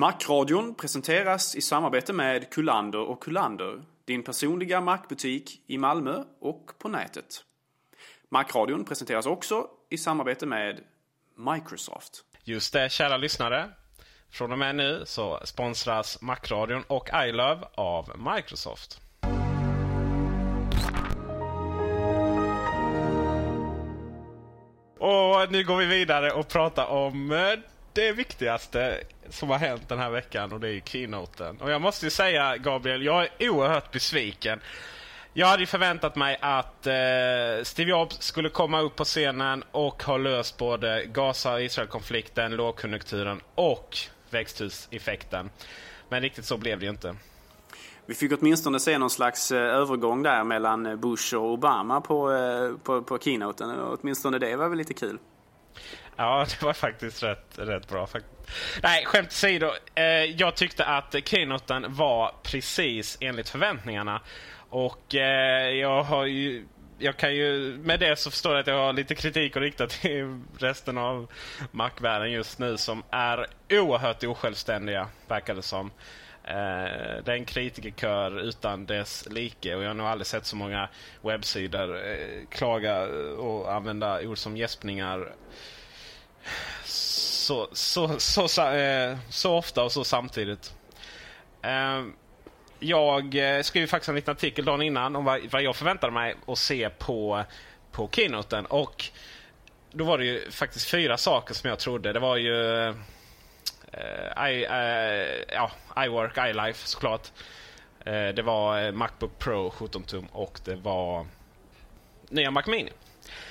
Macradion presenteras i samarbete med Kullander och Kullander, din personliga Macbutik i Malmö och på nätet. Macradion presenteras också i samarbete med Microsoft. Just det, kära lyssnare. Från och med nu så sponsras Macradion och iLove av Microsoft. Och nu går vi vidare och pratar om eh, det viktigaste som har hänt den här veckan och det är ju keynoten. Och jag måste ju säga Gabriel, jag är oerhört besviken. Jag hade ju förväntat mig att eh, Steve Jobs skulle komma upp på scenen och ha löst både Gaza och Israel-konflikten, lågkonjunkturen och växthuseffekten. Men riktigt så blev det ju inte. Vi fick åtminstone se någon slags eh, övergång där mellan Bush och Obama på, eh, på, på keynoten. Åtminstone det var väl lite kul. Ja, det var faktiskt rätt, rätt bra. Nej, skämt åsido. Eh, jag tyckte att keynoten var precis enligt förväntningarna. Och eh, jag har ju jag kan ju, med det så förstår jag att jag har lite kritik att rikta till resten av Mac-världen just nu som är oerhört osjälvständiga, verkar det som. Eh, det är en kritikerkör utan dess like och jag har nog aldrig sett så många webbsidor eh, klaga och använda ord som gäspningar så, så, så, så, eh, så ofta och så samtidigt. Ehm, jag eh, skrev faktiskt en liten artikel dagen innan om vad, vad jag förväntade mig att se på, på keynoten. Och då var det ju faktiskt fyra saker som jag trodde. Det var ju uh, I, uh, ja, iWork, iLife såklart. Uh, det var Macbook Pro 17 tum och det var nya Mac Mini.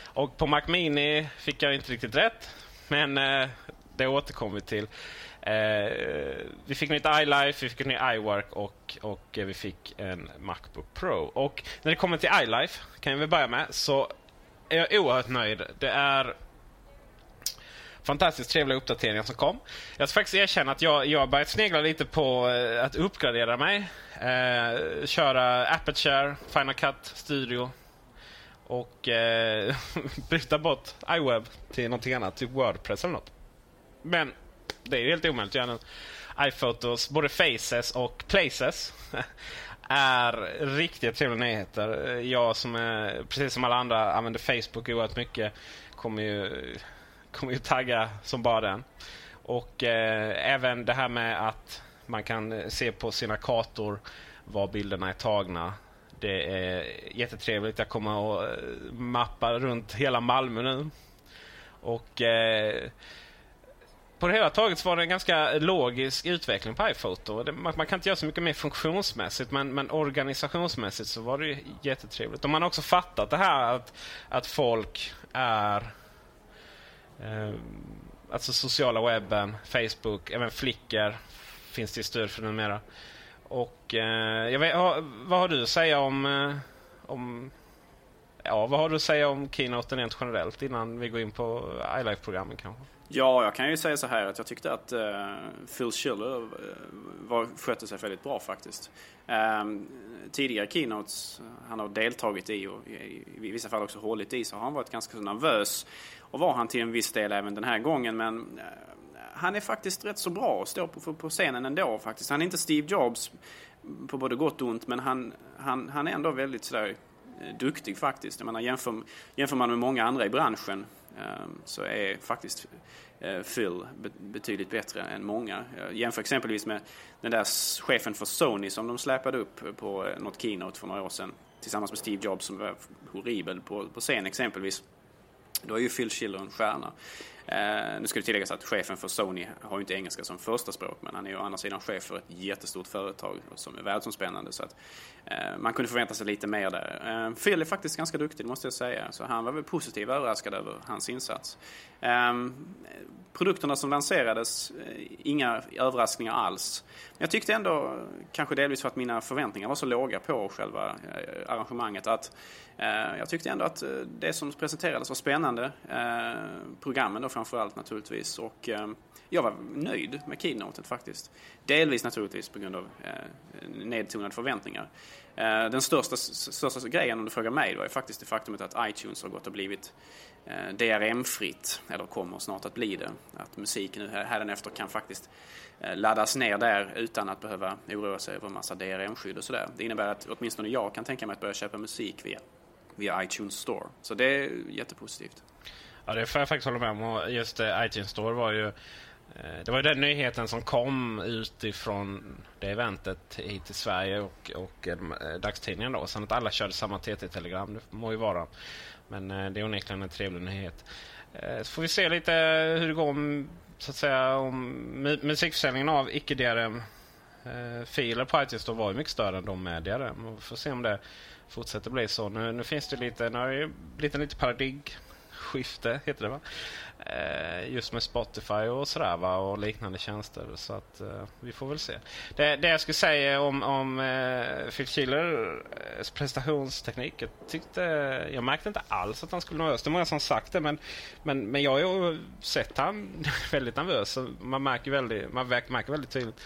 Och på Mac Mini fick jag inte riktigt rätt. Men eh, det återkommer vi till. Eh, vi fick nytt iLife, vi fick ett nytt iWork och, och eh, vi fick en Macbook Pro. Och när det kommer till iLife, kan jag väl börja med, så är jag oerhört nöjd. Det är fantastiskt trevliga uppdateringar som kom. Jag ska faktiskt erkänna att jag, jag har börjat snegla lite på eh, att uppgradera mig. Eh, köra Aperture, Final Cut Studio och eh, byta bort iWeb till någonting annat, typ Wordpress eller något. Men det är ju helt omöjligt att göra nu. iPhotos, både Faces och Places är riktigt trevliga nyheter. Jag som är, precis som alla andra använder Facebook oerhört mycket kommer ju, kommer ju tagga som bara den. Och eh, även det här med att man kan se på sina kartor var bilderna är tagna. Det är jättetrevligt. Jag kommer att eh, mappa runt hela Malmö nu. Och eh, på det hela taget var det en ganska logisk utveckling på iPhoto. man, man, kan inte göra så mycket mer funktionsmässigt men, men organisationsmässigt så var det jättetrevligt. Och man har också fattat det här att, att folk är eh, alltså sociala webben, Facebook, även Flickr finns det stöd för numera. Och eh, jag vet, vad har du att säga om, eh, om Ja, vad har du att säga om keynoten rent generellt innan vi går in på iLife-programmen kanske? Ja, jag kan ju säga så här att jag tyckte att eh, Phil Schiller eh, var, skötte sig väldigt bra faktiskt. Eh, tidigare keynotes han har deltagit i och i, i vissa fall också hållit i så har han varit ganska nervös. Och var han till en viss del även den här gången men eh, han är faktiskt rätt så bra att stå på, på scenen ändå faktiskt. Han är inte Steve Jobs mm, på både gott och ont men han, han, han är ändå väldigt sådär eh, duktig faktiskt. Jag menar, jämför, jämför man med många andra i branschen ehm, så är faktiskt eh, Phil betydligt bättre än många. Jämför exempelvis med den där chefen för Sony som de släpade upp på eh, något keynote för några år sedan tillsammans med Steve Jobs som var horribel på, på scen exempelvis. Då är ju Phil Schiller en stjärna. Eh, nu ska det tilläggas att chefen för Sony har ju inte engelska som första språk men han är ju å andra sidan chef för ett jättestort företag som är världsomspännande så att Eh, man kunde förvänta sig lite mer där. Eh, Phil är faktiskt ganska duktig måste jag säga så han var väl positivt överraskad över hans insats. Ehm, produkterna som lanserades, eh, inga överraskningar alls. Men jag tyckte ändå, kanske delvis för att mina förväntningar var så låga på själva arrangemanget, att jag tyckte ändå att det som presenterades var spännande. Programmen då framförallt naturligtvis. Och jag var nöjd med keynotet faktiskt. Delvis naturligtvis på grund av nedtonade förväntningar. Eh, den största, största grejen om du frågar mig var ju faktiskt det faktumet att iTunes har gått och blivit eh, DRM-fritt, eller kommer snart att bli det. Att musik nu hädanefter kan faktiskt eh, laddas ner där utan att behöva oroa sig över en massa DRM-skydd och sådär. Det innebär att åtminstone jag kan tänka mig att börja köpa musik via, via iTunes Store. Så det är jättepositivt. Ja, det får jag faktiskt hålla med om. Just iTunes Store var ju Eh, det var den nyheten som kom utifrån det eventet hit till Sverige och, och eh, dagstidningen då. Sen att alla körde samma TT-telegram, det må ju vara. Men eh, det är onekligen en trevlig nyhet. Eh, så får vi se lite hur det går om, så att säga, om musikförsäljningen av icke-DRM-filer eh, på iTunes då var ju mycket större än de med DRM. Vi får se om det fortsätter bli så. Nu, nu finns det lite, nu har det blivit en lite paradigmskifte, heter det va? Eh, just med Spotify och sådär va? och liknande tjänster. Så att eh, vi får väl se. Det, det jag skulle säga om, om eh, Phil Schillers prestationsteknik. Jag, tyckte, jag märkte inte alls att han skulle vara nervös. Det är många som sagt det men, men, men jag har ju sett han väldigt nervös. Man märker väldigt, man märker väldigt tydligt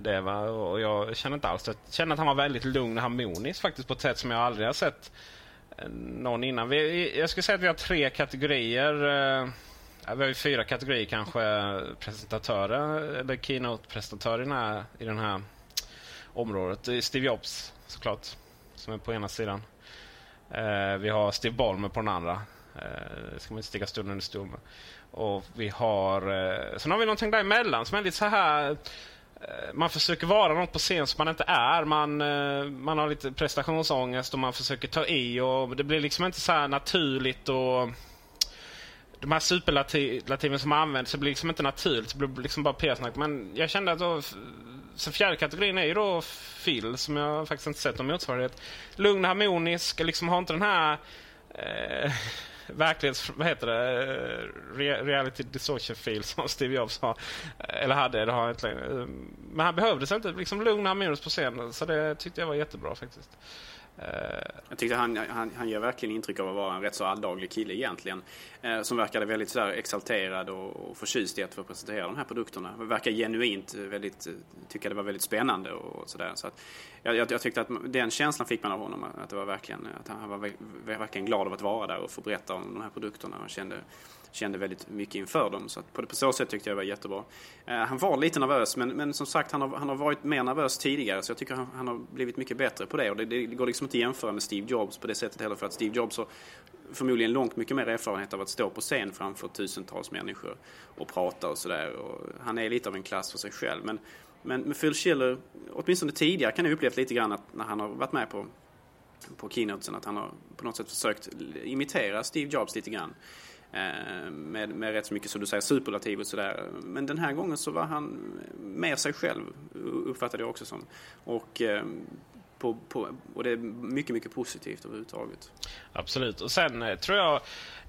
det va? och jag känner inte alls Jag känner att han var väldigt lugn och harmonisk faktiskt på ett sätt som jag aldrig har sett någon innan. Vi, jag skulle säga att vi har tre kategorier vi har ju fyra kategorier kanske presentatörer eller keynote-presentatörer i det här området. Steve Jobs såklart, som är på ena sidan. Eh, vi har Steve Ballmer på den andra. Eh, det ska man inte sticka stunden under stol med. Och vi har... Eh, sen har vi någonting däremellan som är lite så här... Eh, man försöker vara något på scen som man inte är. Man, eh, man har lite prestationsångest och man försöker ta i och det blir liksom inte så naturligt och de här superlativen som används det blir liksom inte naturligt. Det blir liksom bara p-snack. Men jag kände att då, så fjärde kategorin är ju då fil, som jag faktiskt inte sett någon motsvarighet. Lugn och harmonisk, liksom har inte den här eh, verklighets... Vad heter det? Eh, Re reality distortion feel som Steve Jobs har. Eh, eller hade, det har han inte längre. Men han behövdes inte. Liksom lugn och harmonisk på scenen. Så det tyckte jag var jättebra faktiskt. Eh, jag tyckte han, han, han ger verkligen intryck av att vara en rätt så alldaglig kille egentligen. Eh, som verkade väldigt sådär exalterad och, och förtjust i att få presentera de här produkterna. Verkar genuint väldigt, eh, tycka det var väldigt spännande och sådär. Så att jag, jag, jag, tyckte att den känslan fick man av honom. Att, det var verkligen, att han var verkligen glad av att vara där och få berätta om de här produkterna. Och kände, kände väldigt mycket inför dem. Så på, på så sätt tyckte jag det var jättebra. Eh, han var lite nervös men, men som sagt han har, han har varit mer nervös tidigare så jag tycker han, han har blivit mycket bättre på det. Och det, det går liksom inte att jämföra med Steve Jobs på det sättet heller för att Steve Jobs har förmodligen långt mycket mer erfarenhet av att stå på scen framför tusentals människor och prata och sådär. Han är lite av en klass för sig själv. Men, men med Phil Schiller, åtminstone tidigare kan jag upplevt lite grann att när han har varit med på på keynotesen att han har på något sätt försökt imitera Steve Jobs lite grann. Eh, med, med rätt så mycket, som du säger, superlativ och sådär. Men den här gången så var han mer sig själv, uppfattade jag också som. Och eh, på, på, och det är mycket, mycket positivt överhuvudtaget. Absolut. Och sen eh, tror jag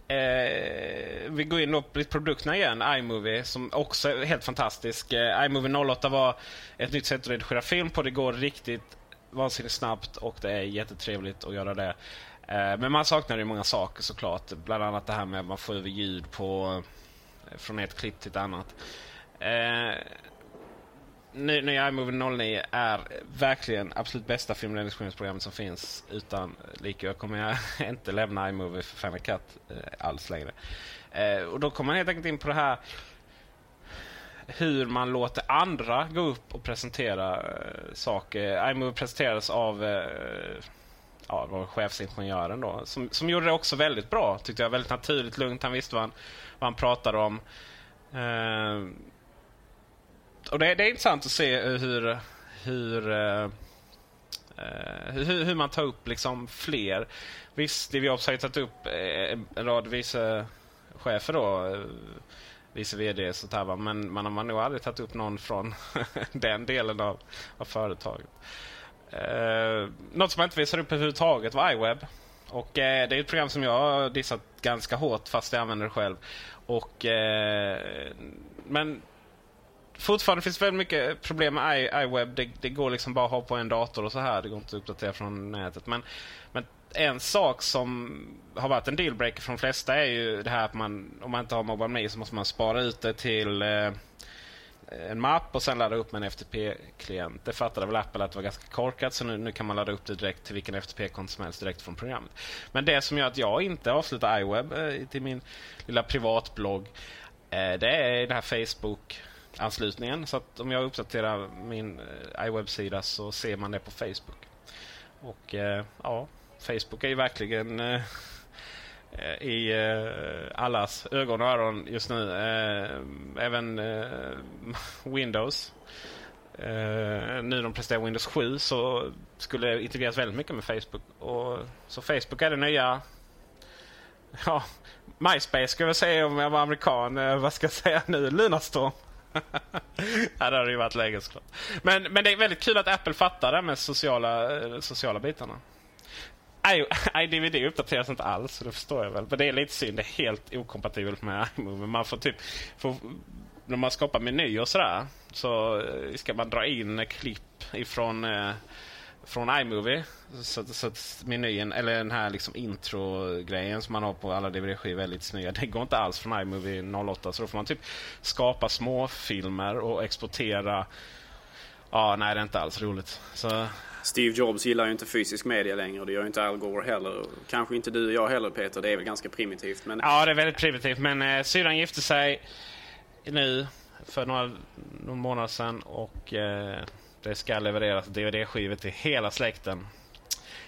Eh, vi går in på produkterna igen. iMovie som också är helt fantastisk. Eh, iMovie 08 var ett nytt sätt att redigera film på. Det går riktigt vansinnigt snabbt och det är jättetrevligt att göra det. Eh, men man saknar ju många saker såklart. Bland annat det här med att man får över ljud på, eh, från ett klipp till ett annat. Eh, nya iMovie 09 är verkligen absolut bästa filmredigeringsprogrammet som finns. Utan like jag kommer jag inte lämna iMovie för Final Cut eh, alls längre. Eh, och då kommer man helt enkelt in på det här hur man låter andra gå upp och presentera eh, saker. iMovie presenterades av eh, ja, var chefsingenjören då, som, som gjorde det också väldigt bra. Tyckte jag. Väldigt naturligt, lugnt. Han visste vad han, vad han pratade om. Eh, och det, det, är intressant att se hur, hur, uh, hur, hur, man tar upp liksom fler. Visst, Steve Jobs har ju tagit upp eh, en rad vice chefer då, vice VD och där, men man har nog aldrig tagit upp någon från den delen av, av företaget. Eh, något som man inte visade upp överhuvudtaget var iWeb. Och eh, det är ett program som jag har dissat ganska hårt fast jag använder det själv. Och, eh, men fortfarande finns väldigt mycket problem med iWeb. Det, det, går liksom bara att ha på en dator och så här. Det går inte att uppdatera från nätet. Men, men en sak som har varit en dealbreaker för de flesta är ju det här att man, om man inte har MobileMe så måste man spara ut det till eh, en mapp och sen ladda upp med en FTP-klient. Det fattade väl Apple att det var ganska korkat så nu, nu kan man ladda upp det direkt till vilken FTP-konto som helst direkt från programmet. Men det som gör att jag inte avslutar iWeb eh, till min lilla privatblogg eh, det är den här Facebook anslutningen. Så att om jag uppdaterar min eh, iWeb-sida så ser man det på Facebook. Och eh, ja, Facebook är ju verkligen eh, Eh, i eh, allas ögon och öron just nu. Eh, även Windows. nu när de presterar Windows 7 så skulle det integreras väldigt mycket med Facebook. Och, så Facebook är det nya Ja, MySpace skulle jag säga om jag var amerikan. vad ska jag säga nu? Lunarstorm. ja, det hade ju varit läge såklart. Men, men det är väldigt kul att Apple fattar det med sociala, sociala bitarna iDVD uppdateras inte alls, det förstår jag väl. Men det är lite synd. Det är helt okompatibelt med iMovie. Man får typ... Får, när man skapar menyer och sådär så eh, ska man dra in klipp ifrån eh, från iMovie. Så, så att menyn, eller den här liksom intro-grejen som man har på alla DVD-skivor är lite snygga. Det går inte alls från iMovie 08. Så då får man typ skapa småfilmer och exportera. Ja, nej det är inte alls roligt. Så... Steve Jobs gillar ju inte fysisk media längre och det gör ju inte Al Gore heller. Kanske inte du och jag heller Peter, det är väl ganska primitivt. Men... Ja, det är väldigt primitivt. Men eh, syrran gifte sig nu för några, några månader sedan och eh, det ska levereras DVD-skivor till hela släkten.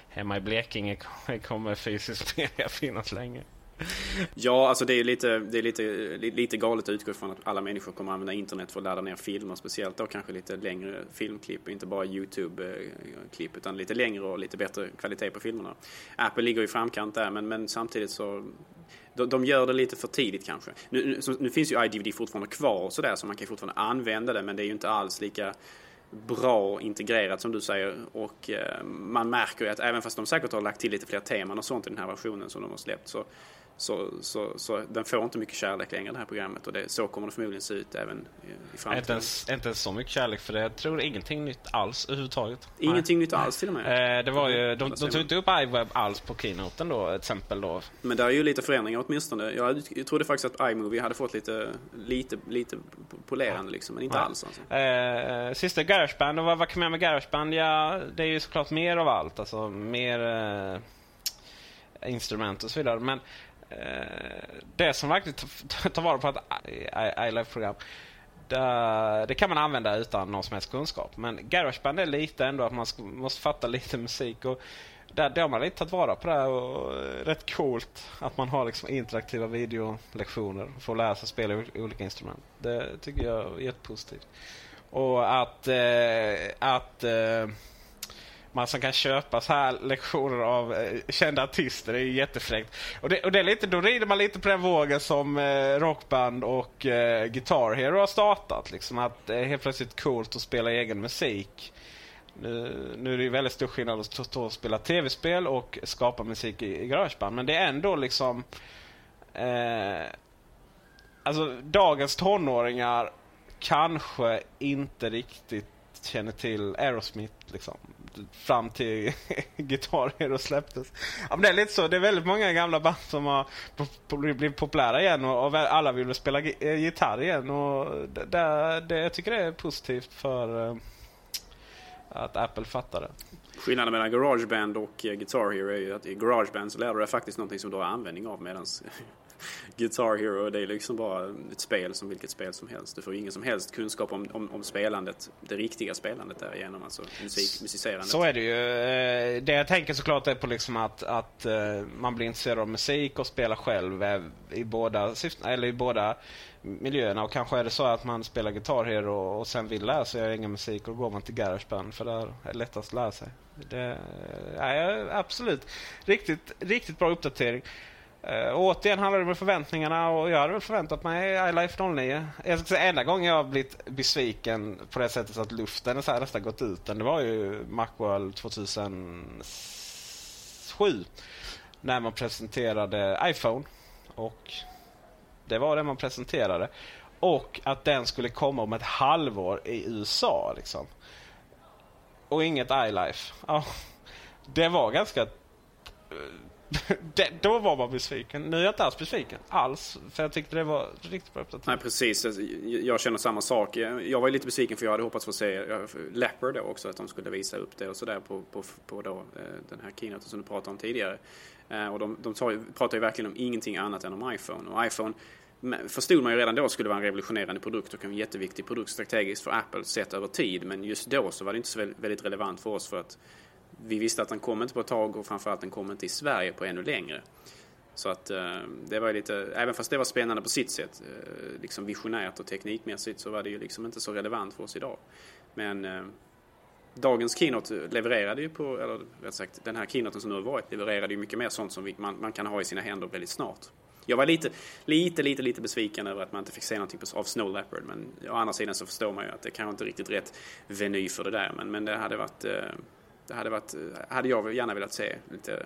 Hemma i Blekinge kommer fysisk media finnas länge. Ja, alltså det är lite, det är lite, lite galet att utgå från att alla människor kommer att använda internet för att ladda ner filmer. Speciellt då kanske lite längre filmklipp, inte bara YouTube-klipp utan lite längre och lite bättre kvalitet på filmerna. Apple ligger i framkant där men, men samtidigt så de, gör det lite för tidigt kanske. Nu, nu, nu finns ju iDVD fortfarande kvar och sådär så man kan fortfarande använda det men det är ju inte alls lika bra integrerat som du säger. Och eh, man märker ju att även fast de säkert har lagt till lite fler teman och sånt i den här versionen som de har släppt så, så, så, så den får inte mycket kärlek längre det här programmet och det, så kommer det förmodligen se ut även i framtiden. Inte ens, inte ens så mycket kärlek för det. Jag tror ingenting nytt alls överhuvudtaget. Ingenting Nej. nytt alls till och med? Eh, det var ju, de, de tog inte upp iWeb alls på keynoten då, till exempel då. Men det är ju lite förändringar åtminstone. Jag, jag trodde faktiskt att iMovie hade fått lite, lite, lite polerande liksom, men inte Nej. alls alltså. Eh, sista Garageband, och vad, vad kan man med Garageband? Ja, det är ju såklart mer av allt. Alltså mer eh, instrument och så vidare. Men Eh, det som verkligen tar vara på ett iLife-program det kan man använda utan någon som helst kunskap. Men Garageband är lite ändå att man måste fatta lite musik. Och där, där har man lite tagit vara på det. Och eh, rätt coolt att man har liksom interaktiva videolektioner. För att lära sig spela olika instrument. Det tycker jag är jättepositivt. Och att, eh, att eh, man som kan köpa så här lektioner av eh, kända artister. Det är jättefräckt. Och det, och det är lite, då rider man lite på den vågen som eh, Rockband och eh, Guitar Hero har startat. Liksom att det är helt plötsligt coolt att spela egen musik. Nu, nu är det ju väldigt stor skillnad att stå och spela tv-spel och skapa musik i, i garageband. Men det är ändå liksom... Eh, alltså dagens tonåringar kanske inte riktigt känner till Aerosmith liksom. Fram till Guitar Hero släpptes. Ja, men det är lite så. Det är väldigt många gamla band som har blivit populära igen och, och alla vill spela eh, gitarr igen. Och det, det, jag tycker det är positivt för eh, att Apple fattar det. Skillnaden mellan Garageband och eh, Guitar Hero är ju att i Garageband så lär du dig faktiskt någonting som du har användning av medan Guitar Hero det är liksom bara ett spel som vilket spel som helst. Du får ingen som helst kunskap om, om, om spelandet, det riktiga spelandet därigenom, alltså musik, musicerandet. Så är det ju. Eh, det jag tänker såklart är på liksom att, att eh, man blir intresserad av musik och spelar själv i båda, eller i båda miljöerna. Och kanske är det så att man spelar Guitar Hero och sen vill lära sig göra egen musik och då går man till Garageband för där är det lättast att lära sig. Det, ja, absolut. Riktigt, riktigt bra uppdatering. Uh, återigen handlar det om förväntningarna och jag hade väl förväntat mig iLife 09. Jag ska säga, enda gången jag har blivit besviken på det sättet så att luften så här nästan gått ut den, det var ju Macworld 2007. När man presenterade iPhone. Och det var det man presenterade. Och att den skulle komma om ett halvår i USA. Liksom. Och inget iLife. Ja, det var ganska eh, det, då var man besviken. Nu är jag inte alls besviken. Alls. För jag tyckte det var riktigt bra uppdatering. Nej precis. Alltså, jag känner samma sak. Jag var lite besviken för jag hade hoppats få se eh, Leopard då också. Att de skulle visa upp det och sådär på, på, på då, eh, den här keynoten som du pratade om tidigare. Eh, och de, de tar, pratar ju verkligen om ingenting annat än om iPhone. Och iPhone förstod man ju redan då skulle vara en revolutionerande produkt och en jätteviktig produkt strategiskt för Apple sett över tid. Men just då så var det inte så väldigt relevant för oss för att vi visste att den kom inte på ett tag och framförallt den kom inte i Sverige på ännu längre. Så att eh, det var lite, även fast det var spännande på sitt sätt, eh, liksom visionärt och teknikmässigt så var det ju liksom inte så relevant för oss idag. Men eh, dagens keynote levererade ju på, eller rätt sagt den här keynoten som nu har varit levererade ju mycket mer sånt som vi, man, man kan ha i sina händer väldigt snart. Jag var lite, lite, lite, lite besviken över att man inte fick se någonting av Snow Leopard. Men å andra sidan så förstår man ju att det kanske inte är riktigt rätt veny för det där. Men, men det hade varit eh, det hade, varit, eh, hade jag gärna velat se lite,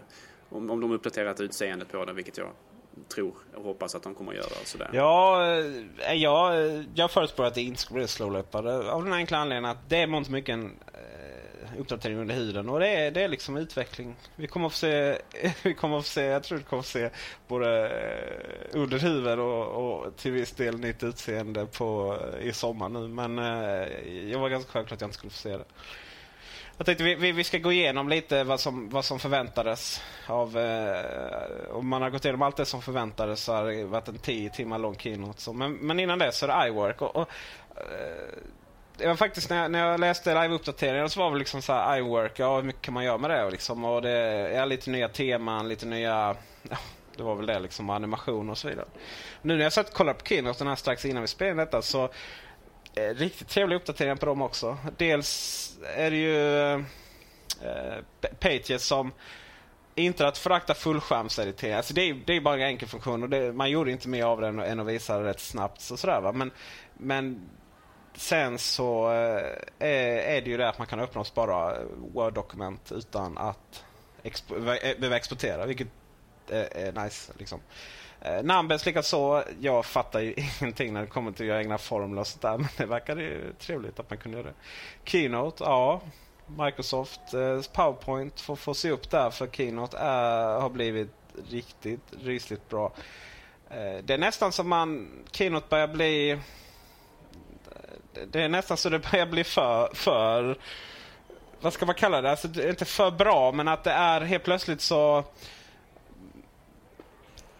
om, om de uppdaterat utseendet på den, vilket jag tror och hoppas att de kommer att göra. Och sådär. Ja, eh, eh, jag, jag förutspår att det inte ska bli slowlöpare av den enkla anledningen att det är inte mycket en uppdatering under huden och det är, det är liksom utveckling. Vi kommer att få se, vi kommer att få se jag tror vi kommer att få se både under huden och, och till viss del nytt utseende på, i sommar nu. Men jag var ganska självklart att jag inte skulle få se det. Jag tänkte vi, vi, ska gå igenom lite vad som, vad som förväntades. Av, eh, om man har gått igenom allt det som förväntades så har det varit en 10 timmar lång keynote. Så, men, men innan det så är det iWork. Och, och, eh, det var faktiskt när jag, när jag läste live-uppdateringen så var det liksom så här iWork, ja hur mycket kan man göra med det? Och, liksom, och det är lite nya teman, lite nya... Ja, det var väl det liksom, animation och så vidare. Nu när jag satt och kollade på keynoten här strax innan vi spelade detta så Eh, riktigt trevliga uppdateringar på dem också. Dels är det ju eh, Pages som inte att förakta fullskärmseditering. Alltså det, är, det är bara en enkel funktion och det, man gjorde inte mer av den än att visa det rätt snabbt. Så sådär, va? Men, men sen så eh, är, det ju det att man kan öppna och spara eh, Word-dokument utan att expo, eh, behöva exportera, vilket är, är nice. Liksom. Eh, Numbers likaså. Jag fattar ju ingenting när det kommer till att göra egna formler och sådär. Men det verkade ju trevligt att man kunde göra det. Keynote, ja. Microsoft eh, Powerpoint får, får se upp där för Keynote är, har blivit riktigt rysligt bra. Eh, det är nästan som man Keynote börjar bli eh, det är nästan så det börjar bli för, för vad ska man kalla det? Alltså, det är inte för bra men att det är helt plötsligt så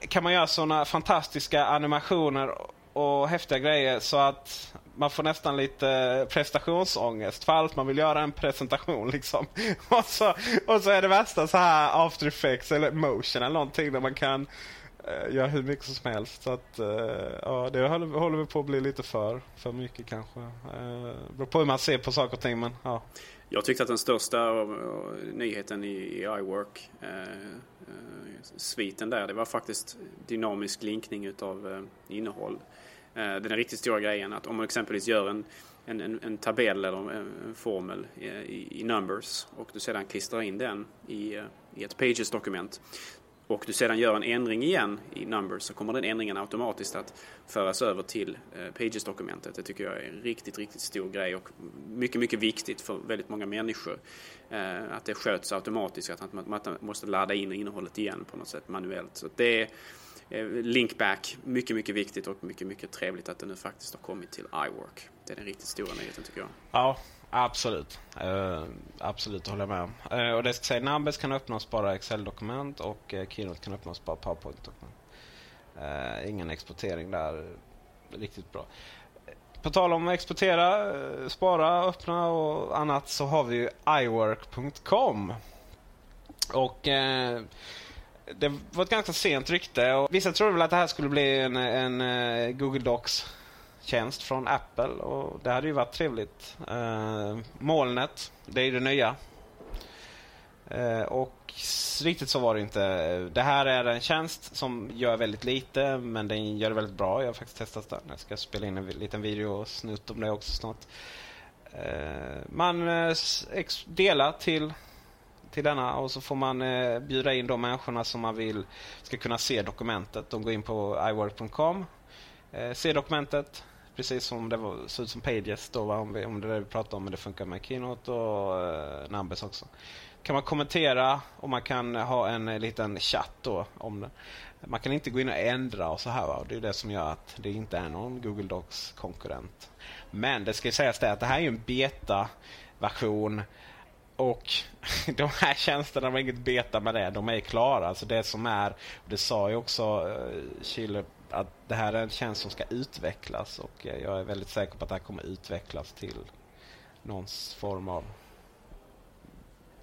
kan man göra sådana fantastiska animationer och häftiga grejer så att man får nästan lite prestationsångest för allt man vill göra en presentation liksom. Och så, och så är det värsta så här after effects eller motion eller någonting där man kan uh, göra hur mycket som helst. Så att, uh, ja, det håller, håller vi på att bli lite för, för mycket kanske. Uh, beror på hur man ser på saker och ting men ja. Jag tyckte att den största eh, nyheten i, i iWork eh, eh, sviten där. Det var faktiskt dynamisk linkning utav innehåll. den riktigt stora grejen att om man exempelvis gör en, en, en, tabell eller en, en formel i, i, Numbers och du sedan klistrar in den i, i ett Pages-dokument och du sedan gör en ändring igen i Numbers så kommer den ändringen automatiskt att föras över till eh, Pages-dokumentet. Det tycker jag är en riktigt, riktigt stor grej och mycket, mycket viktigt för väldigt många människor. Eh, att det sköts automatiskt, att man, måste ladda in innehållet igen på något sätt manuellt. Så det är eh, Linkback, mycket, mycket viktigt och mycket, mycket trevligt att det nu faktiskt har kommit till iWork. Det är den riktigt stora nyheten tycker jag. Ja, Absolut. Uh, absolut, håller jag med om. Uh, och det ska säga, Numbers kan öppnas bara Excel-dokument och uh, Keynote kan öppnas bara PowerPoint-dokument. Uh, ingen exportering där. Riktigt bra. På tal om att exportera, spara, öppna och annat så har vi ju iWork.com. Och det var ett ganska sent rykte. Och vissa trodde väl att det här skulle bli en, en Google Docs tjänst från Apple och det hade ju varit trevligt. Eh, molnet, det är ju det nya. Eh, och riktigt så var det inte. Det här är en tjänst som gör väldigt lite men den gör det väldigt bra. Jag har faktiskt testat den. Jag ska spela in en liten videosnutt om det också snart. Eh, man eh, delar till till denna och så får man eh, bjuda in de människorna som man vill ska kunna se dokumentet. De går in på iWork.com, eh, ser dokumentet, precis som det var, såg ut som Pages då, va? Om, vi, om det där det vi pratade om, men det funkar med Keynote och uh, Numbers också. Kan man kommentera och man kan ha en eh, liten chatt då om det. Man kan inte gå in och ändra och så här. Va? Det är det som gör att det inte är någon Google Docs-konkurrent. Men det ska sägas det att det här är en beta-version och de här tjänsterna var inget beta med det. De är klara. Alltså det som är, det sa ju också uh, att det här är en tjänst som ska utvecklas och jag är väldigt säker på att det här kommer utvecklas till någon form av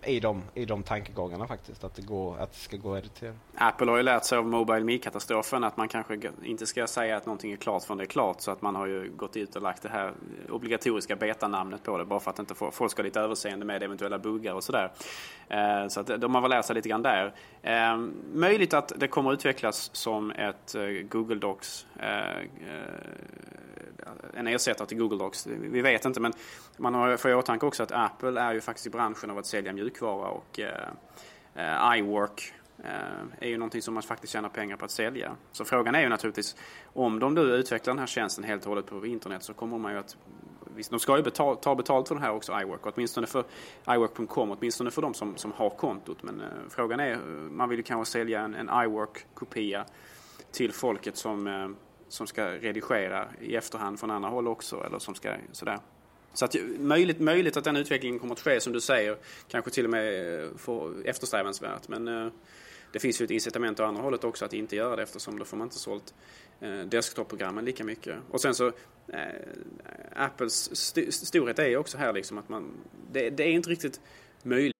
i de, i de tankegångarna faktiskt. Att det, går, att det ska gå att editera. Apple har ju lärt sig av Mobile Me-katastrofen att man kanske inte ska säga att någonting är klart förrän det är klart. Så att man har ju gått ut och lagt det här obligatoriska betanamnet på det bara för att inte folk ska ha lite överseende med eventuella buggar och sådär. Eh, så att de har väl lärt sig lite grann där. Ehm, möjligt att det kommer utvecklas som ett eh, Google Docs eh, en ersättare till Google Docs. Vi vet inte men man har i åtanke också att Apple är ju faktiskt i branschen av att sälja mjukvara och eh, eh iWork eh, är ju någonting som man faktiskt tjänar pengar på att sälja. Så frågan är ju naturligtvis om de nu utvecklar den här tjänsten helt och hållet på internet så kommer man ju att de ska ju betal, ta betalt för det här också, iWork. Åtminstone för iWork.com, åtminstone för de som, som har kontot. Men eh, frågan är, eh, man vill ju kanske sälja en, en iWork-kopia till folket som eh, som ska redigera i efterhand från andra håll också. Eller som ska, sådär. Så att, möjligt, möjligt att den utvecklingen kommer att ske som du säger. Kanske till och med eh, eftersträvansvärt. Men eh, det finns ju ett incitament åt andra hållet också att inte göra det eftersom då får man inte sålt eh, desktop-programmen lika mycket. Och sen så eh, Apples st storhet är ju också här liksom att man det, det är inte riktigt möjligt.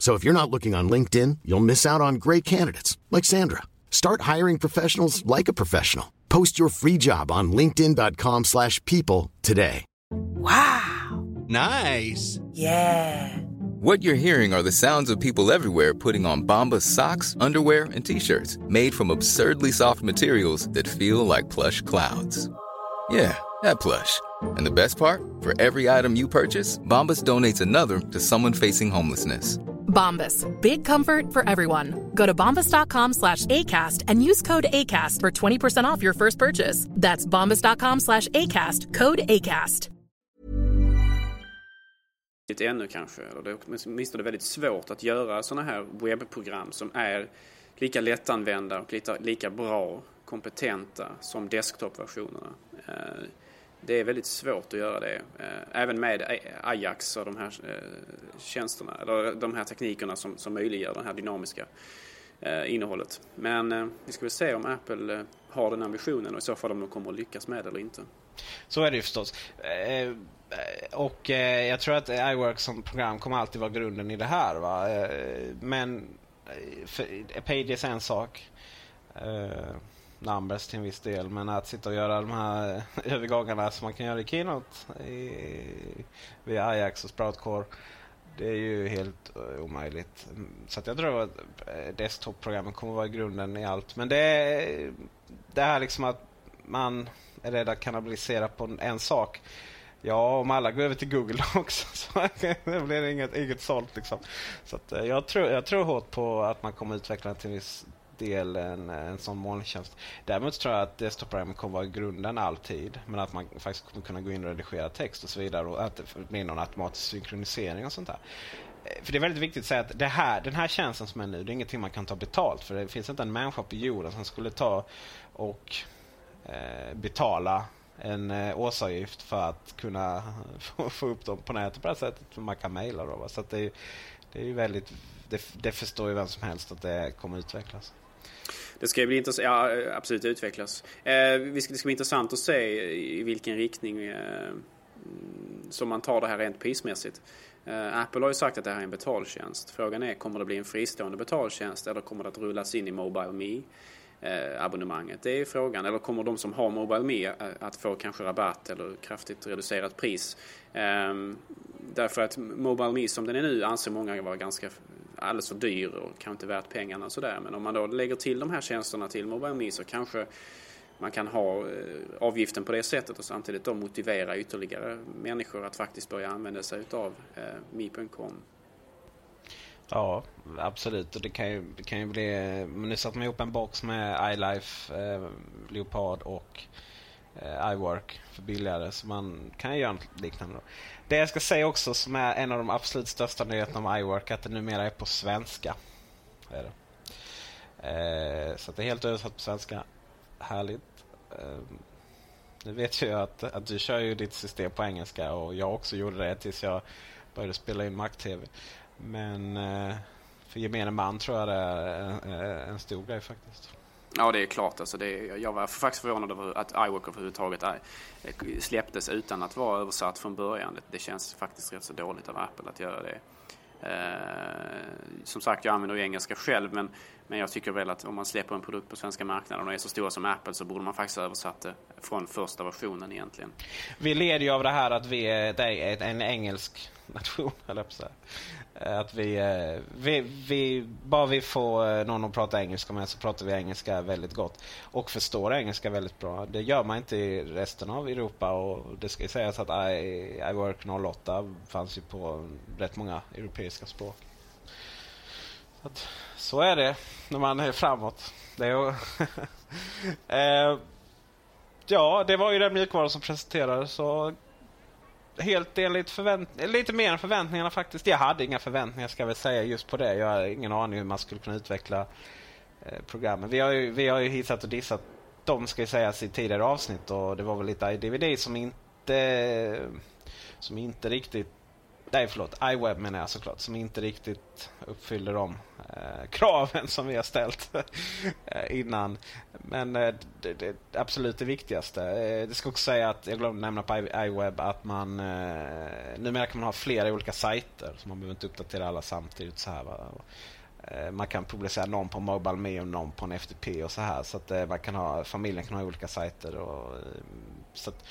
So if you're not looking on LinkedIn, you'll miss out on great candidates like Sandra. Start hiring professionals like a professional. Post your free job on linkedin.com/people slash people today. Wow. Nice. Yeah. What you're hearing are the sounds of people everywhere putting on Bombas socks, underwear, and t-shirts made from absurdly soft materials that feel like plush clouds. Yeah, that plush. And the best part? For every item you purchase, Bombas donates another to someone facing homelessness. Bombas. Big comfort for everyone. Go to bombas.com slash ACAST and use code ACAST for 20% off your first purchase. That's bombas.com slash ACAST. Code ACAST. Ännu kanske, eller det är åtminstone väldigt svårt att göra sådana här webbprogram som är lika lättanvända och lika, lika bra, kompetenta som desktopversionerna. Eh, det är väldigt svårt att göra det. Eh, även med Ajax och de här eh, tjänsterna, eller de här teknikerna som, som möjliggör det här dynamiska innehållet. Men vi ska väl se om Apple har den ambitionen och i så fall om de kommer att lyckas med det eller inte. Så är det ju förstås. Och jag tror att iWork som program kommer alltid vara grunden i det här. Va? Men Pages är en sak. Numbers till en viss del. Men att sitta och göra de här övergångarna som man kan göra i Keynote i, via Ajax och Sproutcore. Det är ju helt uh, omöjligt. Så att jag tror att eh, desktop-programmen kommer vara grunden i allt. Men det är det här liksom att man är rädd att kannibalisera på en sak. Ja, om alla går över till Google också så blir det inget, inget sålt. Liksom. Så att, eh, jag, tror, jag tror hårt på att man kommer utveckla till en viss del en, en sån molntjänst. Däremot tror jag att desktop-programmet kommer vara grunden alltid. Men att man faktiskt kommer kunna gå in och redigera text och så vidare. Och att det blir någon automatisk synkronisering och sånt där. Eh, för det är väldigt viktigt att säga att det här, den här tjänsten som är nu, det är ingenting man kan ta betalt för. Det finns inte en människa på jorden som skulle ta och eh, betala en eh, årsavgift för att kunna få, få upp dem på nätet på det här sättet. För man kan mejla då. Va? Så att det, det är ju väldigt, det, det förstår ju vem som helst att det kommer utvecklas. Det ska bli intressant, ja eh, absolut utvecklas. Eh, det ska bli intressant att se i vilken riktning eh, mm, som man tar det här rent prismässigt. Eh, Apple har ju sagt att det här är en betaltjänst. Frågan är, kommer det bli en fristående betaltjänst eller kommer det att rullas in i Mobile Me? Eh, abonnemanget. Det är frågan. Eller kommer de som har Mobile Me eh, att få kanske rabatt eller kraftigt reducerat pris? Ehm, därför att Mobile Me som den är nu anser många vara ganska alldeles för dyr och kanske inte värt pengarna sådär. Men om man då lägger till de här tjänsterna till Mobile Me så kanske man kan ha eh, avgiften på det sättet och samtidigt då motivera ytterligare människor att faktiskt börja använda sig utav eh, Mi.com. Ja, absolut. Och det kan ju, det kan ju bli... Men nu satte man ihop en box med iLife, eh, Leopard och eh, iWork för billigare. Så man kan ju göra något liknande. Då. Det jag ska säga också som är en av de absolut största nyheterna om iWork att det numera är på svenska. Är det. Eh, så det är helt översatt på svenska. Härligt. Eh, nu vet jag att, att du kör ju ditt system på engelska och jag också gjorde det tills jag började spela in Mac-TV. Men eh, för gemene man tror jag det är en, en stor grej faktiskt. Ja, det är klart. Alltså det, jag var faktiskt förvånad över att iWork överhuvudtaget släpptes utan att vara översatt från början. Det, det känns faktiskt rätt så dåligt av Apple att göra det. Eh, som sagt, jag använder ju engelska själv, men, men jag tycker väl att om man släpper en produkt på svenska marknaden och är så stora som Apple så borde man faktiskt ha översatt det från första versionen egentligen. Vi leder ju av det här att vi är, en engelsk nation. Eh, att vi, eh, vi, vi, bara vi får eh, någon att prata engelska med så pratar vi engelska väldigt gott. Och förstår engelska väldigt bra. Det gör man inte i resten av Europa. Och det ska sägas att I, I Work 08 fanns ju på rätt många europeiska språk. Så, att, så är det när man är framåt. Det är eh, ja, det var ju den mjukvaran som presenterades. Så helt enligt förväntningarna, lite mer än förväntningarna faktiskt. Jag hade inga förväntningar ska jag väl säga just på det. Jag har ingen aning hur man skulle kunna utveckla eh, programmen. Vi har, ju, ju hissat och dissat dem ska sägas i tidigare avsnitt och det var väl lite i DVD som inte... Som inte riktigt... Nej, förlåt. iWeb menar jag såklart. Som inte riktigt uppfyller de eh, kraven som vi har ställt eh, innan. Men eh, det, det, absolut det viktigaste. Eh, det ska också säga att, jag glömde nämna på iWeb, att man eh, numera kan man ha flera olika sajter. Så man behöver inte uppdatera alla samtidigt. så här va? Eh, man kan publicera någon på Mobile Me och någon på en FTP och så här. Så att eh, man kan ha, familjen kan ha olika sajter. Och, så att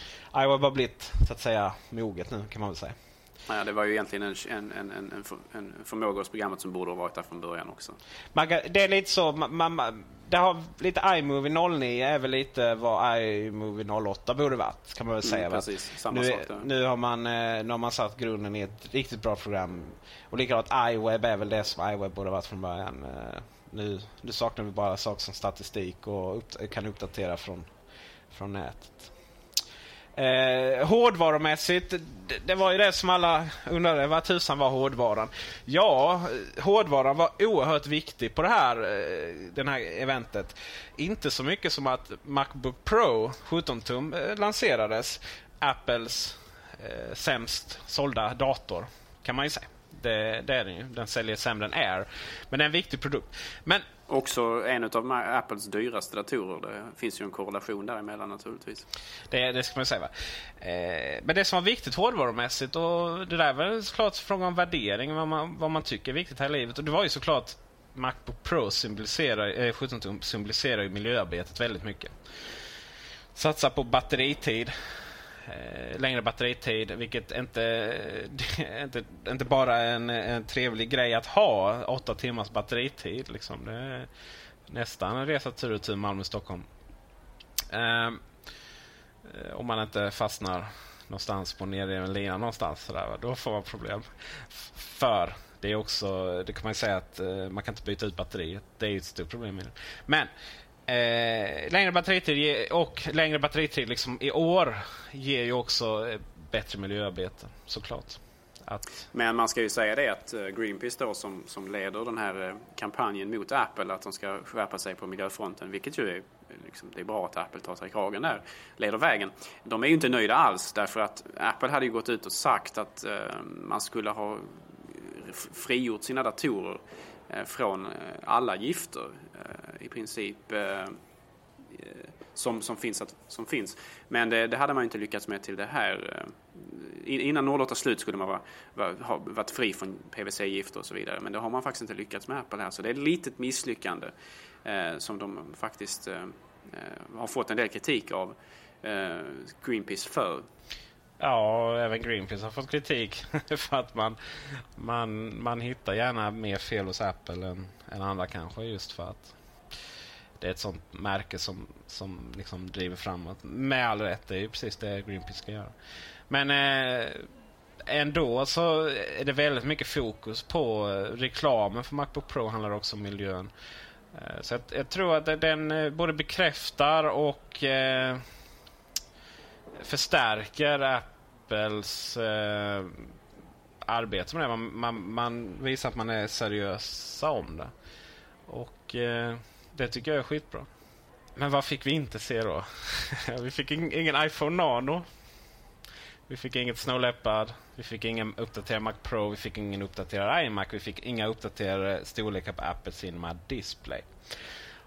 iWeb har blivit så att säga moget nu kan man väl säga. Ja, det var ju egentligen en, en, en, en, en förmåga hos programmet som borde ha varit där från början också. Man, det är lite så, man, man, det har lite iMovie 09 är väl lite vad iMovie 08 borde varit. Kan man väl mm, säga. Mm, precis, samma nu, sak där. Nu har, man, eh, nu har man satt grunden i ett riktigt bra program. Och likadant iWeb är väl det som iWeb borde varit från början. Eh, nu, nu saknar vi bara saker som statistik och upp, kan uppdatera från, från nätet. Eh, hårdvarumässigt, det, det, var ju det som alla undrade, vad tusan var hårdvaran? Ja, hårdvaran var oerhört viktig på det här, eh, den här eventet. Inte så mycket som att Macbook Pro 17 tum eh, lanserades. Apples eh, sämst sålda dator, kan man ju säga. Det, det är den ju. Den säljer sämre än Air. Men det är en viktig produkt. Men Också en av Apples dyraste datorer. Det finns ju en korrelation däremellan naturligtvis. Det, det ska man säga. Va? Eh, men det som var viktigt hårdvarumässigt och det där är såklart fråga om värdering. Vad man, vad man tycker är viktigt här i livet. Och det var ju såklart Macbook Pro symboliserar, eh, 17 symboliserar ju miljöarbetet väldigt mycket. Satsa på batteritid Eh, längre batteritid, vilket inte, inte, inte bara är en, en trevlig grej att ha. Åtta timmars batteritid. Liksom. Det är nästan en resa tur och tur Malmö-Stockholm. Ehm, eh, om man inte fastnar någonstans på nedriven lina någonstans. Sådär, då får man problem. För det är också, det kan man säga att eh, man kan inte byta ut batteriet. Det är ett stort problem. Men Eh, längre batteritid och längre batteritid liksom i år ger ju också eh, bättre miljöarbete såklart. Att... Men man ska ju säga det att eh, Greenpeace då som, som leder den här eh, kampanjen mot Apple att de ska skärpa sig på miljöfronten, vilket ju är, liksom, det är bra att Apple tar sig i kragen där, leder vägen. De är ju inte nöjda alls därför att Apple hade ju gått ut och sagt att eh, man skulle ha frigjort sina datorer Eh, från alla gifter eh, i princip eh, eh, som, som, finns, att, som finns. Men det, det, hade man inte lyckats med till det här. Eh, innan nålåret slut skulle man vara, vara, ha varit fri från PVC-gifter och så vidare. Men det har man faktiskt inte lyckats med Apple här. Så det är ett litet misslyckande eh, som de faktiskt eh, har fått en del kritik av eh, Greenpeace för. Ja, även Greenpeace har fått kritik för att man, man, man hittar gärna mer fel hos Apple än, än andra kanske just för att det är ett sånt märke som, som liksom driver framåt. Med all rätt, det är ju precis det Greenpeace ska göra. Men eh, ändå så är det väldigt mycket fokus på eh, reklamen för Macbook Pro handlar också om miljön. Eh, så jag, jag, tror att den eh, både bekräftar och eh, förstärker Apples eh, arbete med det. Man, man, man, visar att man är seriösa om det. Och eh, det tycker jag är skitbra. Men vad fick vi inte se då? vi fick ingen iPhone Nano. Vi fick inget Snow Leopard. Vi fick ingen uppdaterad Mac Pro. Vi fick ingen uppdaterad iMac. Vi fick inga uppdaterade storlekar på Apple Cinema Display.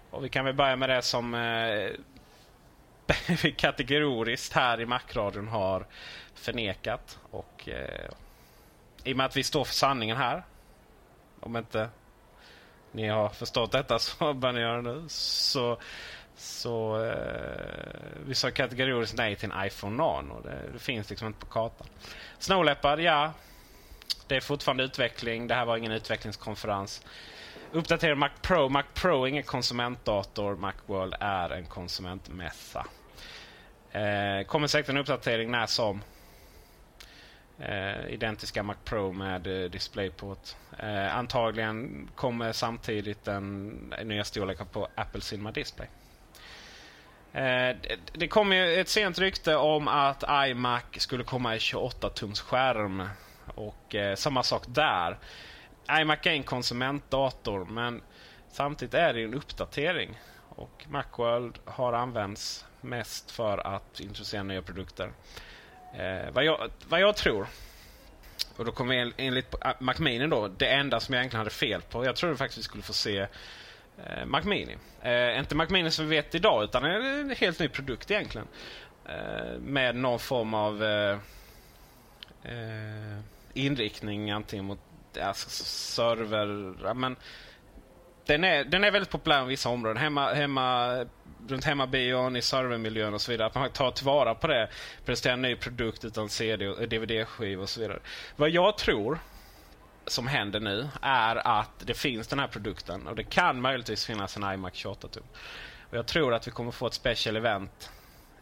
Och vi kan väl börja med det som eh, vi kategoriskt här i Macradion har förnekat. Och eh, I och med att vi står för sanningen här, om inte ni har förstått detta så bör ni göra det nu. Så, så eh, vi sa kategoriskt nej till en iPhone Nano. Det, det finns liksom inte på kartan. Snow Leopard, ja. Det är fortfarande utveckling. Det här var ingen utvecklingskonferens. Uppdatera Mac Pro. Mac Pro är ingen konsumentdator. Macworld är en konsumentmässa. Eh, kommer säkert en uppdatering när som. Eh, identiska Mac Pro med eh, DisplayPort. Eh, antagligen kommer samtidigt den nya storleken på Apple Cinema Display. Eh, det kom ju ett sent rykte om att iMac skulle komma i 28 tums skärm. Och eh, samma sak där iMac är en konsumentdator men samtidigt är det en uppdatering. Och Macworld har använts mest för att introducera nya produkter. Eh, vad, jag, vad jag tror, och då kommer en, enligt ah, Macmini då, det enda som jag egentligen hade fel på. Jag trodde faktiskt vi skulle få se eh, Macmini. Eh, inte Macmini som vi vet idag, utan en helt ny produkt egentligen. Eh, med någon form av eh, eh, inriktning antingen mot alltså, server... Ja, men, den, är, den är väldigt populär i vissa områden. Hemma, hemma, runt hemmabion, i servermiljön och så vidare. Att man tar tillvara på det. Presterar en ny produkt utan CD och DVD-skiva och så vidare. Vad jag tror som händer nu är att det finns den här produkten och det kan möjligtvis finnas en iMac 28 tum. Typ. Och jag tror att vi kommer få ett special event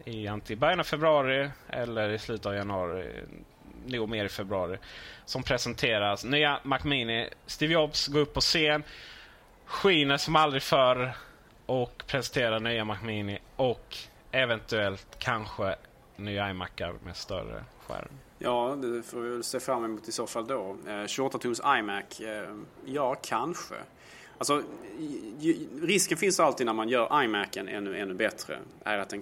i antingen början av februari eller i slutet av januari. Nog mer i februari. Som presenteras. Nya Mac Mini. Steve Jobs går upp på scen. Skiner som aldrig förr. Och presentera nya Mac Mini. Och eventuellt kanske nya iMacar med större skärm. Ja, det får vi väl se fram emot i så fall då. Eh, 28 tums iMac, eh, ja kanske. Alltså, risken finns alltid när man gör iMacen ännu, ännu bättre. Är att den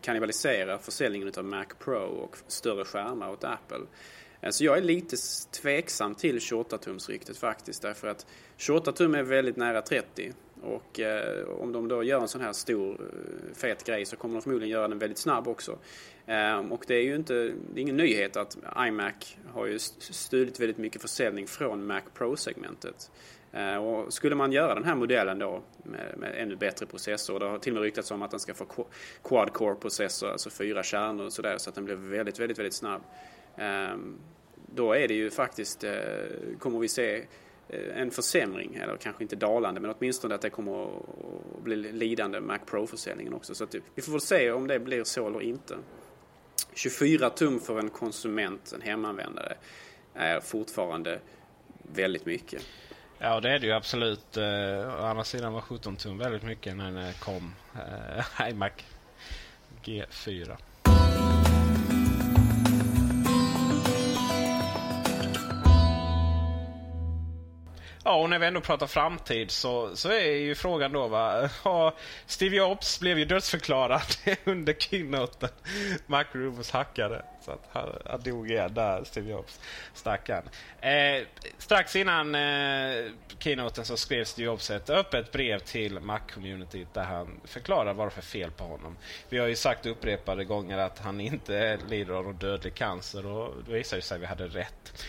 kannibaliserar försäljningen av Mac Pro och större skärmar åt Apple. Eh, så jag är lite tveksam till 28-tumsryktet faktiskt. Därför att 28 tum är väldigt nära 30. Och eh, om de då gör en sån här stor eh, fet grej så kommer de förmodligen göra den väldigt snabb också. Eh, och det är ju inte, det är ingen nyhet att iMac har ju stulit väldigt mycket försäljning från Mac Pro-segmentet. Eh, och skulle man göra den här modellen då med, med ännu bättre processor, det har till och med ryktats om att den ska få quad-core processor, alltså fyra kärnor och sådär, så att den blir väldigt, väldigt, väldigt snabb. Ehm, då är det ju faktiskt, eh, kommer vi se Eh, en försämring, eller kanske inte dalande, men åtminstone att det kommer att bli lidande Mac Pro-försäljningen också. Så vi får väl se om det blir så eller inte. 24 tum för en konsument, en hemanvändare, är fortfarande väldigt mycket. Ja, det är det ju absolut. Eh, å andra sidan var 17 tum väldigt mycket när det kom eh, iMac G4. Ja, och när vi ändå pratar framtid så, så är ju frågan då va. Steve Jobs blev ju dödsförklarad under keynoten. Mark Rubens hackade. Så att han, han dog igen där, Steve Jobs. Stackarn. Eh, strax innan eh, keynoten så skrev Steve Jobs ett öppet brev till Mac-communityt där han förklarar vad det för fel på honom. Vi har ju sagt upprepade gånger att han inte lider av någon dödlig cancer och det visar sig att vi hade rätt.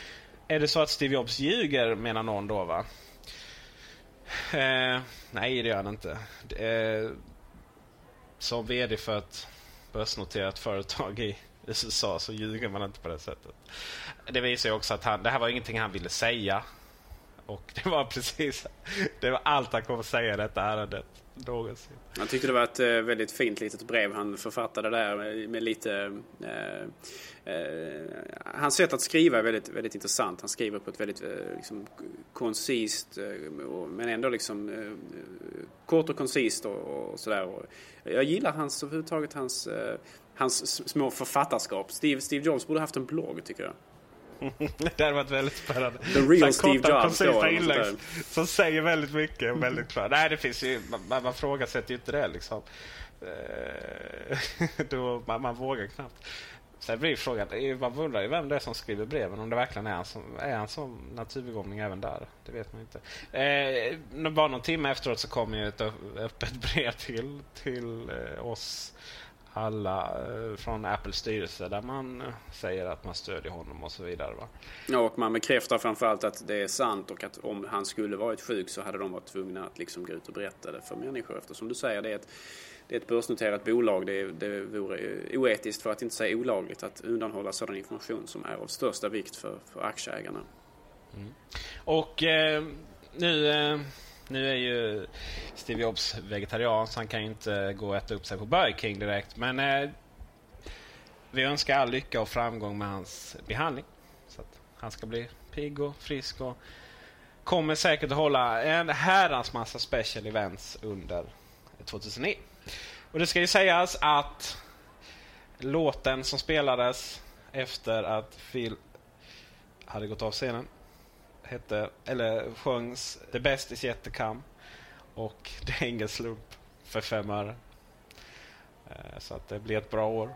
Är det så att Steve Jobs ljuger, menar någon då va? Eh, nej, det gör han inte. Eh, som VD för ett börsnoterat företag i USA så ljuger man inte på det sättet. Det visar ju också att han, det här var ingenting han ville säga. Och det var precis det var allt han kom att säga i detta ärendet någonsin. Jag tyckte det var ett eh, väldigt fint litet brev han författade där med, med lite... Eh, eh, hans sätt att skriva är väldigt, väldigt intressant. Han skriver på ett väldigt eh, liksom, koncist eh, men ändå liksom eh, kort och koncist och, och sådär. Jag gillar hans, överhuvudtaget hans, eh, hans små författarskap. Steve, Steve Jobs borde haft en blogg tycker jag det hade varit väldigt spännande. The real Steve Jobs. Inlägg som säger väldigt mycket och väldigt klart. Nej, det finns ju, man, man frågasätter ju inte det liksom. Eh, då, man, man vågar knappt. Sen blir frågan, man undrar ju vem det är som skriver breven. Om det verkligen är han som, är han som naturbegåvning även där. Det vet man inte. Eh, bara någon timme efteråt så kom ju ett öppet brev till, till eh, oss alla eh, från Apples styrelse där man eh, säger att man stödjer honom och så vidare. Va? Ja, och man bekräftar framförallt att det är sant och att om han skulle varit sjuk så hade de varit tvungna att liksom gå ut och berätta det för människor. Eftersom du säger, det är ett, det är ett börsnoterat bolag. Det, det vore oetiskt, för att inte säga olagligt, att undanhålla sådan information som är av största vikt för, för aktieägarna. Mm. Och eh, nu... Eh nu är ju Steve Jobs vegetarian så han kan ju inte gå och äta upp sig på Burger King direkt. Men eh, vi önskar all lycka och framgång med hans behandling. Så att han ska bli pigg och frisk och kommer säkert att hålla en herrans massa special events under 2009. Och det ska ju sägas att låten som spelades efter att Phil hade gått av scenen hette, eller sjöngs The Best Is Yet To Come. Och det är ingen slump för fem öre. Eh, så att det blir ett bra år.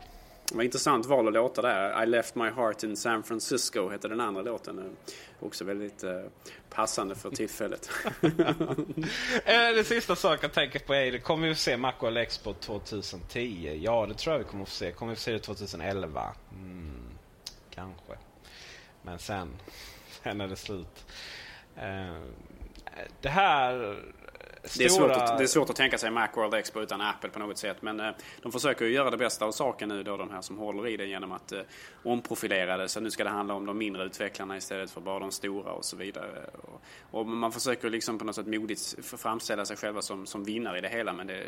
Det var intressant val att låta där. I left my heart in San Francisco hette den andra låten. Också väldigt eh, passande för tillfället. Eh, det sista saken jag tänker på är, kommer vi få se Macworld Expo 2010? Ja, det tror jag vi kommer få se. Kommer vi få se det 2011? Mm, kanske. Men sen, sen är det slut. Eh, det här Det är, svårt att, det är svårt att tänka sig Macworld Expo utan Apple på något sätt. Men eh, de försöker ju göra det bästa av saken nu då, de här som håller i det genom att eh, omprofilera det. Så nu ska det handla om de mindre utvecklarna istället för bara de stora och så vidare. Och, och man försöker liksom på något sätt modigt framställa sig själva som, som vinnare i det hela. Men det.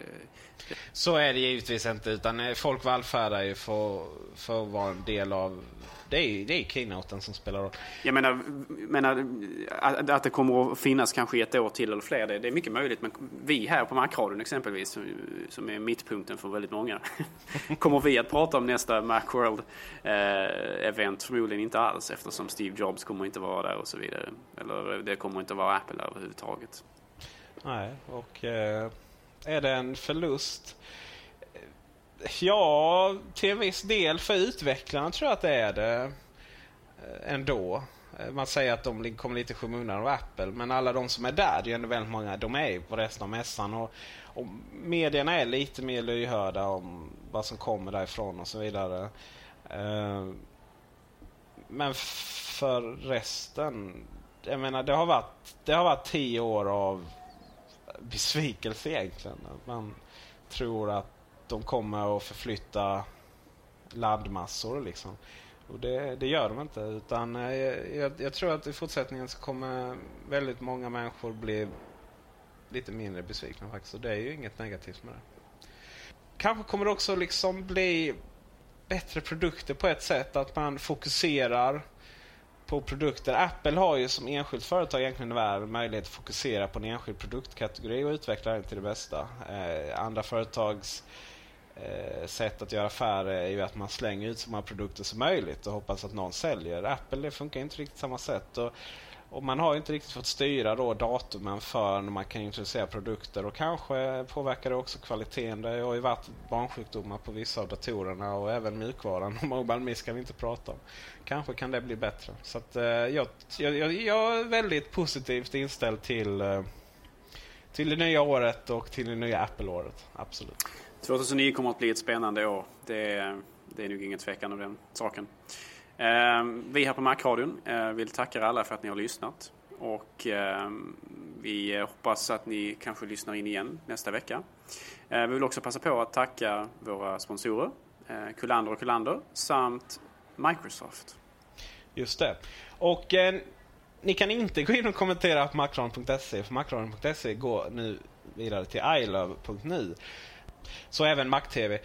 Så är det givetvis inte. Utan folk vallfärdar ju för, för att vara en del av det är, det är keynoten som spelar roll. Jag menar, menar att, att det kommer att finnas kanske ett år till eller fler, det, det är mycket möjligt. Men vi här på Macradion exempelvis, som, som är mittpunkten för väldigt många, kommer vi att prata om nästa Macworld-event? Eh, förmodligen inte alls eftersom Steve Jobs kommer inte vara där och så vidare. Eller det kommer inte vara Apple överhuvudtaget. Nej, och eh, är det en förlust Ja, till en viss del för utvecklarna tror jag att det är det eh, ändå. Eh, man säger att de kommer lite i skymundan av Apple, men alla de som är där, det är ändå väldigt många, de är ju på resten av mässan. Och, och medierna är lite mer lyhörda om vad som kommer därifrån och så vidare. Eh, men för resten, jag menar det har varit, det har varit tio år av besvikelse egentligen. Man tror att de kommer att förflytta landmassor liksom. Och det, det gör de inte. Utan eh, jag, jag, tror att i fortsättningen så kommer väldigt många människor bli lite mindre besvikna faktiskt. Och det är ju inget negativt med det. Kanske kommer det också liksom bli bättre produkter på ett sätt. Att man fokuserar på produkter. Apple har ju som enskilt företag egentligen väl möjlighet att fokusera på en enskild produktkategori och utveckla den till det bästa. Eh, andra företags eh, Eh, sätt att göra affärer är ju att man slänger ut så många produkter som möjligt och hoppas att någon säljer. Apple det funkar inte riktigt samma sätt. Och, och man har inte riktigt fått styra då datumen för när man kan introducera produkter och kanske påverkar det också kvaliteten. Det har ju varit barnsjukdomar på vissa av datorerna och även mjukvaran. Mobile Miss kan vi inte prata om. Kanske kan det bli bättre. Så att, eh, jag, jag, jag är väldigt positivt inställd till, eh, till det nya året och till det nya Apple-året. Absolut. 2009 kommer att bli ett spännande år. Det är, det är nog ingen tvekan om den saken. Ehm, vi här på Macradion eh, vill tacka er alla för att ni har lyssnat. Och ehm, vi hoppas att ni kanske lyssnar in igen nästa vecka. Eh, vi vill också passa på att tacka våra sponsorer, eh, Kullander och Kullander, samt Microsoft. Just det. Och eh, ni kan inte gå in och kommentera på macron.se för macron.se går nu vidare till ilove.nu. Så även Mac-TV.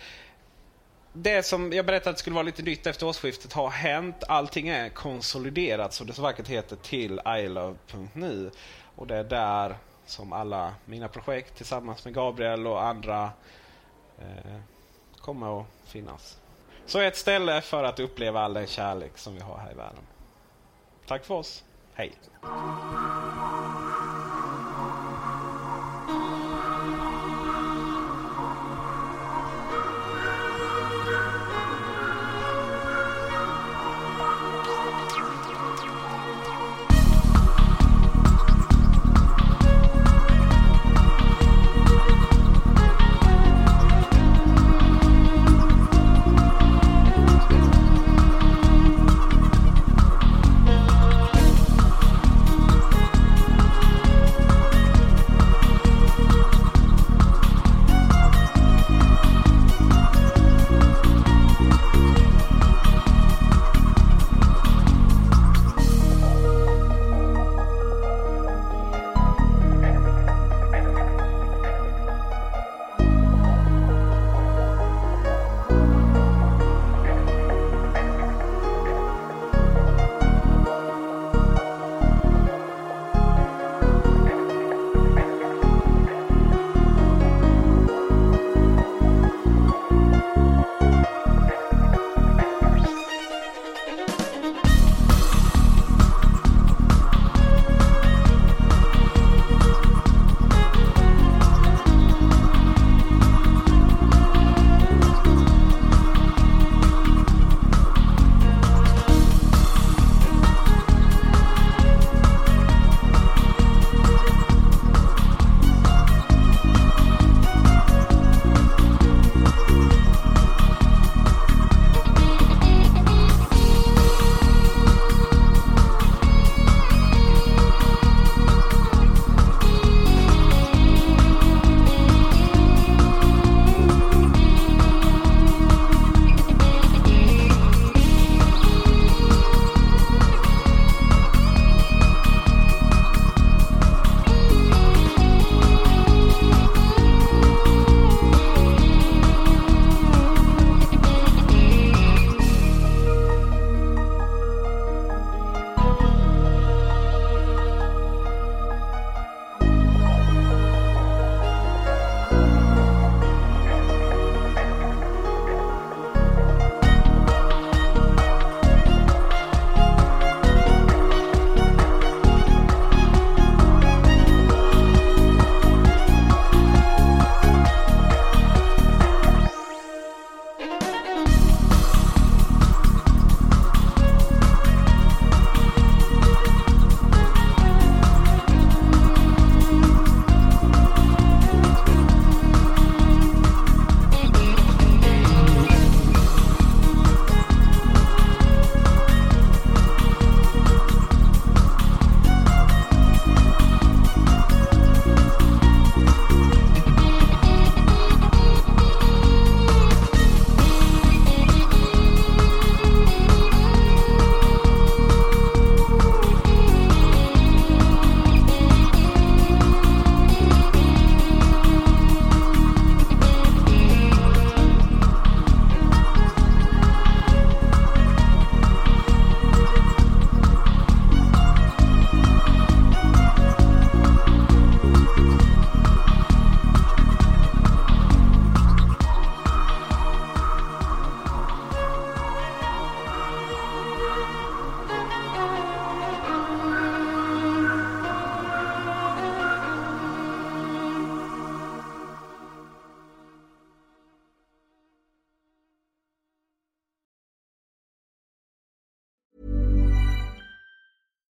Det som jag berättade att skulle vara lite nytt efter årsskiftet har hänt. Allting är konsoliderat, som det så vackert heter, till ilove.nu. Och det är där som alla mina projekt tillsammans med Gabriel och andra eh, kommer att finnas. Så ett ställe för att uppleva all den kärlek som vi har här i världen. Tack för oss. Hej!